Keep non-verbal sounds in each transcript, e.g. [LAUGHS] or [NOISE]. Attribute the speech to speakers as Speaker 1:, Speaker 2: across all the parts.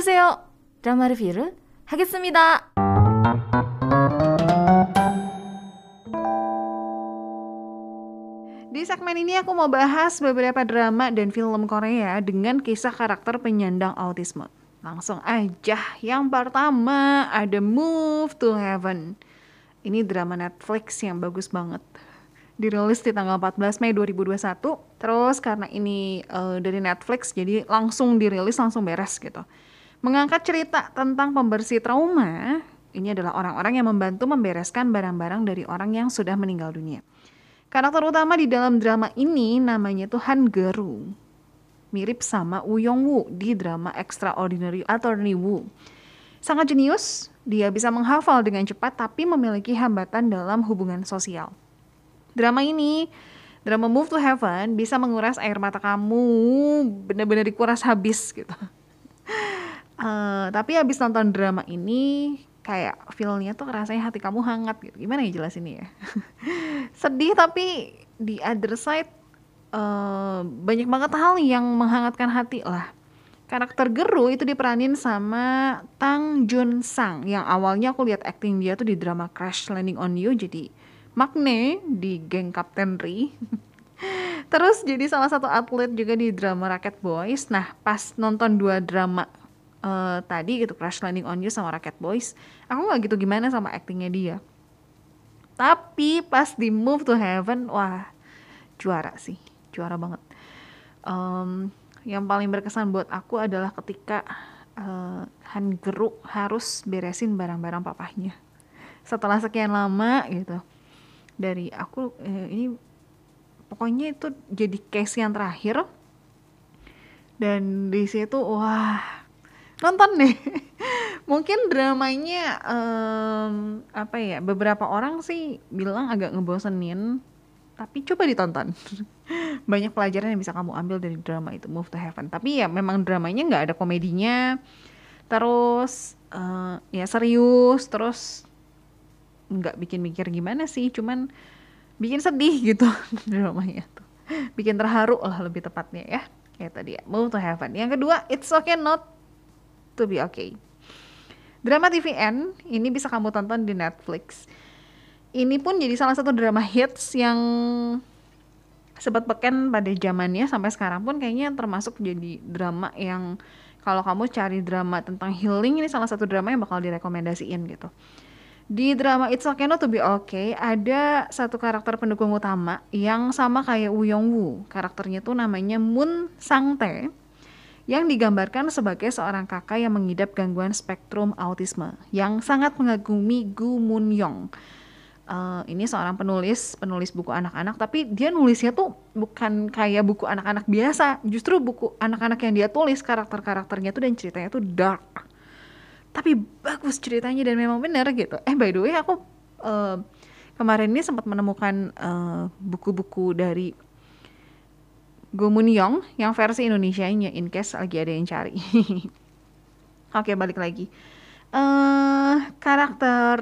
Speaker 1: 보세요. 드라마 리뷰를 하겠습니다.
Speaker 2: Di segmen ini aku mau bahas beberapa drama dan film Korea dengan kisah karakter penyandang autisme. Langsung aja, yang pertama ada Move to Heaven. Ini drama Netflix yang bagus banget. Dirilis di tanggal 14 Mei 2021. Terus karena ini uh, dari Netflix jadi langsung dirilis langsung beres gitu. Mengangkat cerita tentang pembersih trauma, ini adalah orang-orang yang membantu membereskan barang-barang dari orang yang sudah meninggal dunia. Karakter utama di dalam drama ini namanya tuh Han Geru. Mirip sama Woo Young Woo di drama Extraordinary Attorney Woo. Sangat jenius, dia bisa menghafal dengan cepat tapi memiliki hambatan dalam hubungan sosial. Drama ini, drama Move to Heaven bisa menguras air mata kamu, benar-benar dikuras habis gitu. Uh, tapi habis nonton drama ini, kayak feelnya tuh rasanya hati kamu hangat gitu. Gimana ya jelas ini ya? [LAUGHS] Sedih tapi di other side uh, banyak banget hal yang menghangatkan hati lah. Karakter Geru itu diperanin sama Tang Jun Sang yang awalnya aku lihat acting dia tuh di drama Crash Landing on You jadi Magne di geng Captain Ri. [LAUGHS] Terus jadi salah satu atlet juga di drama Rocket Boys. Nah pas nonton dua drama uh, tadi gitu Crash Landing on You sama Rocket Boys. Aku nggak gitu gimana sama aktingnya dia. Tapi pas di Move to Heaven wah juara sih. Juara banget. Um, yang paling berkesan buat aku adalah ketika uh, Han Geruk harus beresin barang-barang papahnya. Setelah sekian lama gitu. Dari aku eh, ini pokoknya itu jadi case yang terakhir. Dan di situ wah nonton deh [LAUGHS] mungkin dramanya um, apa ya beberapa orang sih bilang agak ngebosenin tapi coba ditonton. [LAUGHS] Banyak pelajaran yang bisa kamu ambil dari drama itu Move to Heaven. Tapi ya memang dramanya nggak ada komedinya. Terus uh, ya serius terus nggak bikin mikir gimana sih cuman bikin sedih gitu [LAUGHS] dramanya tuh. Bikin terharu lah lebih tepatnya ya. Kayak tadi ya Move to Heaven. Yang kedua It's Okay Not to be okay. Drama TVN ini bisa kamu tonton di Netflix. Ini pun jadi salah satu drama hits yang sempat beken pada zamannya sampai sekarang pun kayaknya termasuk jadi drama yang kalau kamu cari drama tentang healing ini salah satu drama yang bakal direkomendasiin gitu. Di drama It's Okay Not To Be Okay ada satu karakter pendukung utama yang sama kayak Woo Young Woo. Karakternya tuh namanya Moon Sang Tae yang digambarkan sebagai seorang kakak yang mengidap gangguan spektrum autisme yang sangat mengagumi Gu Mun Yong. Uh, ini seorang penulis, penulis buku anak-anak, tapi dia nulisnya tuh bukan kayak buku anak-anak biasa, justru buku anak-anak yang dia tulis karakter-karakternya tuh dan ceritanya tuh dark. Tapi bagus ceritanya dan memang benar gitu. Eh by the way aku uh, kemarin ini sempat menemukan eh, buku-buku uh, dari Gomunyong yang versi Indonesia-nya in case lagi ada yang cari. [LAUGHS] Oke, balik lagi. Uh, karakter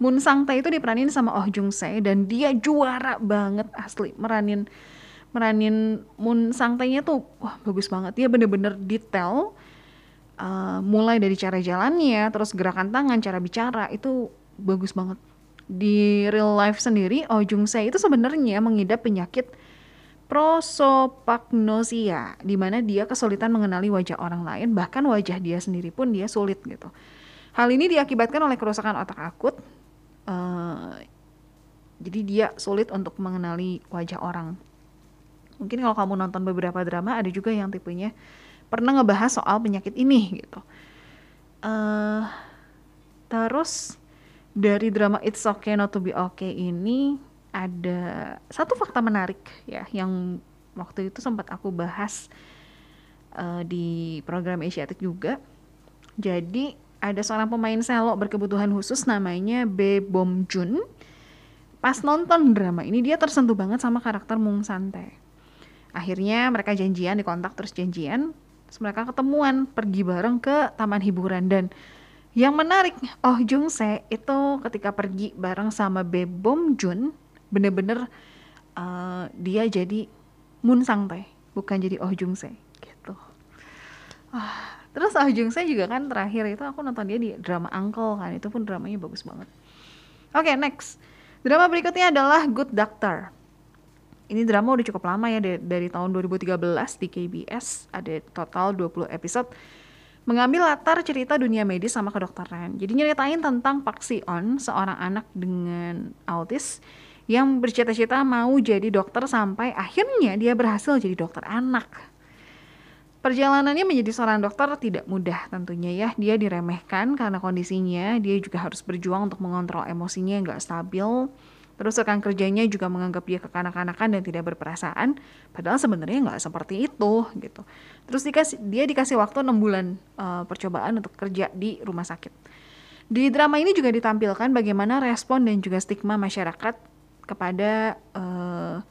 Speaker 2: Moon Sang Tae itu diperanin sama Oh Jung Se dan dia juara banget asli meranin meranin Moon Sang Tae-nya tuh wah bagus banget. Dia bener-bener detail uh, mulai dari cara jalannya, terus gerakan tangan, cara bicara itu bagus banget. Di real life sendiri Oh Jung Se itu sebenarnya mengidap penyakit prosopagnosia, di mana dia kesulitan mengenali wajah orang lain, bahkan wajah dia sendiri pun dia sulit gitu. Hal ini diakibatkan oleh kerusakan otak akut, uh, jadi dia sulit untuk mengenali wajah orang. Mungkin kalau kamu nonton beberapa drama, ada juga yang tipenya pernah ngebahas soal penyakit ini gitu. Uh, terus dari drama It's Okay Not to Be Okay ini ada satu fakta menarik ya yang waktu itu sempat aku bahas uh, di program Asiatic juga. Jadi ada seorang pemain selo berkebutuhan khusus namanya Be Bom Jun. Pas nonton drama ini dia tersentuh banget sama karakter Mung Sante. Akhirnya mereka janjian di kontak terus janjian, terus mereka ketemuan pergi bareng ke taman hiburan dan yang menarik Oh Jung Se itu ketika pergi bareng sama Be Bom Jun bener-bener uh, dia jadi Moon Sang Tae bukan jadi Oh Jung Se gitu ah Terus Ah Jung Se juga kan terakhir itu aku nonton dia di drama Uncle kan, itu pun dramanya bagus banget. Oke, next. Drama berikutnya adalah Good Doctor. Ini drama udah cukup lama ya dari, dari tahun 2013 di KBS, ada total 20 episode. Mengambil latar cerita dunia medis sama kedokteran. Jadi nyeritain tentang Park Si-on, seorang anak dengan autis yang bercita-cita mau jadi dokter sampai akhirnya dia berhasil jadi dokter anak Perjalanannya menjadi seorang dokter tidak mudah tentunya ya. Dia diremehkan karena kondisinya, dia juga harus berjuang untuk mengontrol emosinya yang gak stabil. Terus rekan kerjanya juga menganggap dia kekanak-kanakan dan tidak berperasaan, padahal sebenarnya nggak seperti itu gitu. Terus dikasih, dia dikasih waktu 6 bulan uh, percobaan untuk kerja di rumah sakit. Di drama ini juga ditampilkan bagaimana respon dan juga stigma masyarakat kepada uh,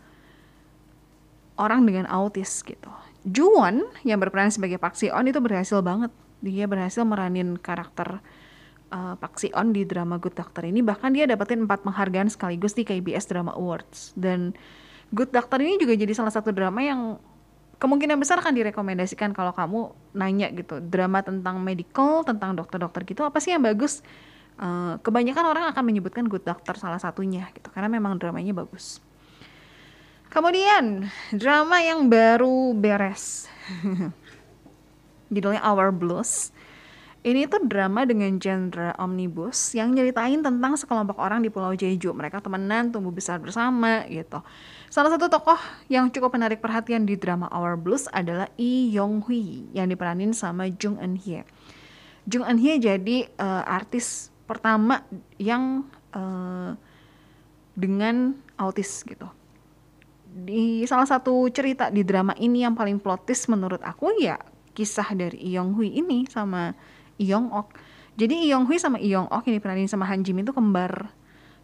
Speaker 2: orang dengan autis gitu. Juwon yang berperan sebagai Park Si-on itu berhasil banget. Dia berhasil meranin karakter uh, Park Si-on di drama Good Doctor ini. Bahkan dia dapetin empat penghargaan sekaligus di KBS Drama Awards. Dan Good Doctor ini juga jadi salah satu drama yang kemungkinan besar akan direkomendasikan kalau kamu nanya gitu. Drama tentang medical, tentang dokter-dokter gitu, apa sih yang bagus? Uh, kebanyakan orang akan menyebutkan Good Doctor salah satunya gitu. Karena memang dramanya bagus. Kemudian drama yang baru beres. [LAUGHS] Judulnya Our Blues. Ini tuh drama dengan genre omnibus yang nyeritain tentang sekelompok orang di Pulau Jeju. Mereka temenan, tumbuh besar bersama gitu. Salah satu tokoh yang cukup menarik perhatian di drama Our Blues adalah Lee Yong Hui yang diperanin sama Jung Eun Hye. Jung Eun Hye jadi uh, artis pertama yang uh, dengan autis gitu di salah satu cerita di drama ini yang paling plot twist menurut aku ya kisah dari Yong Hui ini sama Yong Ok. Jadi Yong Hui sama Yong Ok ini peranin sama Han Jim itu kembar.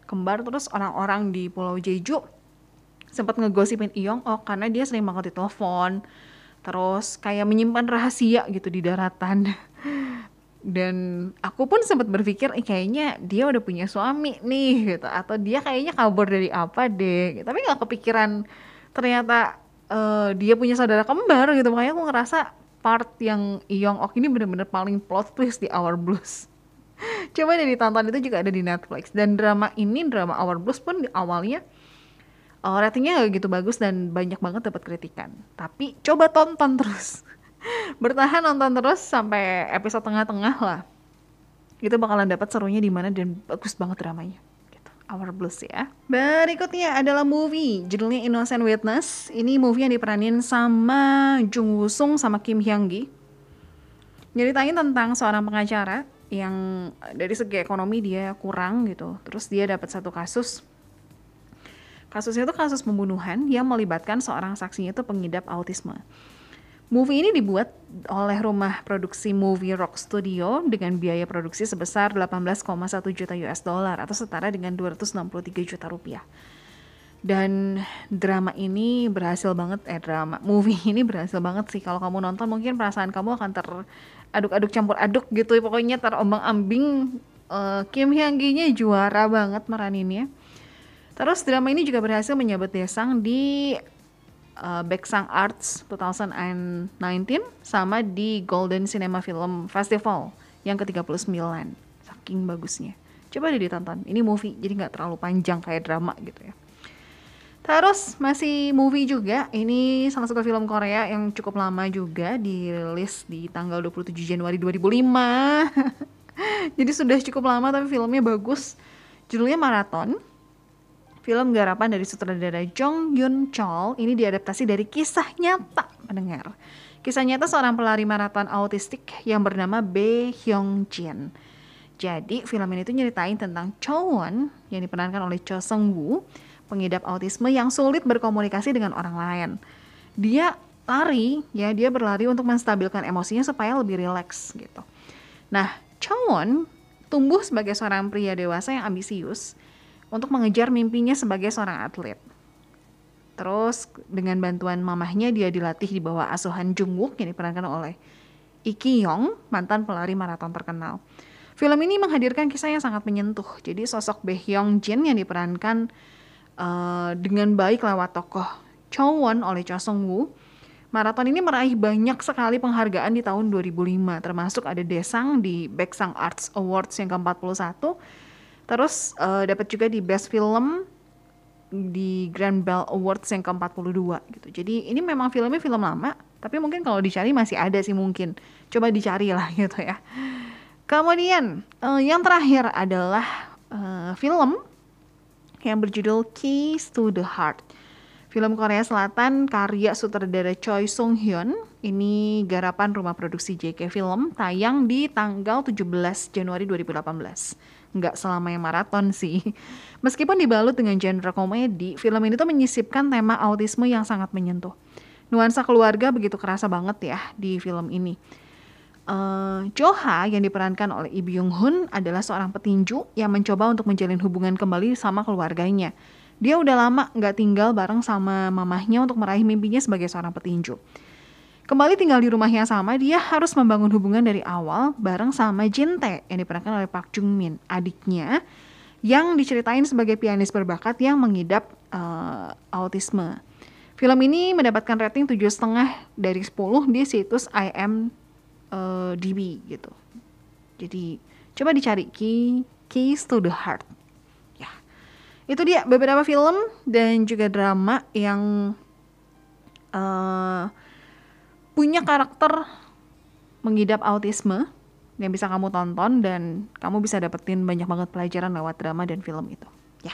Speaker 2: Kembar terus orang-orang di Pulau Jeju sempat ngegosipin Yong Ok karena dia sering banget ditelepon. Terus kayak menyimpan rahasia gitu di daratan. [LAUGHS] Dan aku pun sempat berpikir, eh, kayaknya dia udah punya suami nih gitu, atau dia kayaknya kabur dari apa deh. Gitu. Tapi nggak kepikiran ternyata uh, dia punya saudara kembar gitu. Makanya aku ngerasa part yang Yong Ok ini bener-bener paling plot twist di Our Blues. [LAUGHS] Coba deh ditonton itu juga ada di Netflix. Dan drama ini, drama Our Blues pun di awalnya uh, ratingnya gak gitu bagus dan banyak banget dapat kritikan. Tapi coba tonton terus [LAUGHS] bertahan nonton terus sampai episode tengah-tengah lah. Itu bakalan dapat serunya di mana dan bagus banget dramanya gitu. Our Blues ya. Berikutnya adalah movie judulnya Innocent Witness. Ini movie yang diperanin sama Jung Woo Sung sama Kim Hyang Gi. Nyeritain tentang seorang pengacara yang dari segi ekonomi dia kurang gitu. Terus dia dapat satu kasus. Kasusnya itu kasus pembunuhan yang melibatkan seorang saksinya itu pengidap autisme Movie ini dibuat oleh rumah produksi Movie Rock Studio dengan biaya produksi sebesar 18,1 juta US dollar atau setara dengan 263 juta rupiah. Dan drama ini berhasil banget, eh drama, movie [LAUGHS] ini berhasil banget sih. Kalau kamu nonton mungkin perasaan kamu akan teraduk-aduk campur aduk gitu. Pokoknya terombang ambing. Uh, Kim Hyang Gi-nya juara banget meraninnya. Terus drama ini juga berhasil menyabet desang di uh, Beksang Arts 2019 sama di Golden Cinema Film Festival yang ke-39. Saking bagusnya. Coba deh ditonton. Ini movie, jadi nggak terlalu panjang kayak drama gitu ya. Terus masih movie juga. Ini salah satu film Korea yang cukup lama juga dirilis di tanggal 27 Januari 2005. [LAUGHS] jadi sudah cukup lama tapi filmnya bagus. Judulnya Marathon Film garapan dari sutradara Jong Yun Chol ini diadaptasi dari kisah nyata pendengar. Kisah nyata seorang pelari maraton autistik yang bernama Bae Hyung Jin. Jadi film ini tuh nyeritain tentang Chowon yang diperankan oleh Cho Seung Woo, pengidap autisme yang sulit berkomunikasi dengan orang lain. Dia lari, ya dia berlari untuk menstabilkan emosinya supaya lebih rileks gitu. Nah, Chowon tumbuh sebagai seorang pria dewasa yang ambisius untuk mengejar mimpinya sebagai seorang atlet. Terus dengan bantuan mamahnya dia dilatih di bawah asuhan Jungwook yang diperankan oleh Iki Yong, mantan pelari maraton terkenal. Film ini menghadirkan kisah yang sangat menyentuh. Jadi sosok Bae Hyung Jin yang diperankan uh, dengan baik lewat tokoh Cho Won oleh Cho Sung Woo Maraton ini meraih banyak sekali penghargaan di tahun 2005, termasuk ada Desang di Baeksang Arts Awards yang ke-41. Terus uh, dapat juga di Best Film di Grand Bell Awards yang ke-42 gitu. Jadi ini memang filmnya film lama, tapi mungkin kalau dicari masih ada sih mungkin. Coba dicari lah [LAUGHS] gitu ya. Kemudian uh, yang terakhir adalah uh, film yang berjudul Keys to the Heart. Film Korea Selatan karya sutradara Choi Sung Hyun. Ini garapan rumah produksi JK Film tayang di tanggal 17 Januari 2018. Nggak selama yang maraton sih. [LAUGHS] Meskipun dibalut dengan genre komedi, film ini tuh menyisipkan tema autisme yang sangat menyentuh. Nuansa keluarga begitu kerasa banget ya di film ini. Uh, Joha yang diperankan oleh Lee Byung Hun adalah seorang petinju yang mencoba untuk menjalin hubungan kembali sama keluarganya. Dia udah lama nggak tinggal bareng sama mamahnya untuk meraih mimpinya sebagai seorang petinju. Kembali tinggal di rumah yang sama, dia harus membangun hubungan dari awal bareng sama Jin Tae yang diperankan oleh Park Jung Min, adiknya yang diceritain sebagai pianis berbakat yang mengidap uh, autisme. Film ini mendapatkan rating 7,5 dari 10 di situs IMDb uh, gitu. Jadi coba dicari Key, Keys to the Heart itu dia beberapa film dan juga drama yang uh, punya karakter mengidap autisme yang bisa kamu tonton dan kamu bisa dapetin banyak banget pelajaran lewat drama dan film itu. Ya.